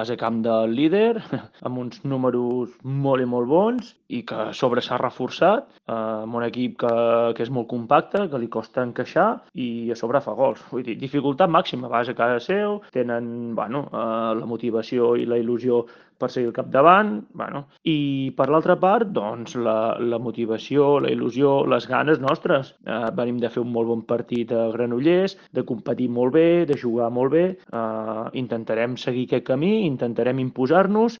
base camp del líder, amb uns números molt i molt bons i que a sobre s'ha reforçat, eh, amb un equip que, que és molt compacte, que li costa encaixar i a sobre fa gols. Vull dir, dificultat màxima, base a casa seu, tenen bueno, eh, la motivació i la il·lusió per seguir al capdavant, bueno. i per l'altra part, doncs, la, la motivació, la il·lusió, les ganes nostres. Eh, venim de fer un molt bon partit a Granollers, de competir molt bé, de jugar molt bé, eh, intentarem seguir aquest camí, intentarem imposar-nos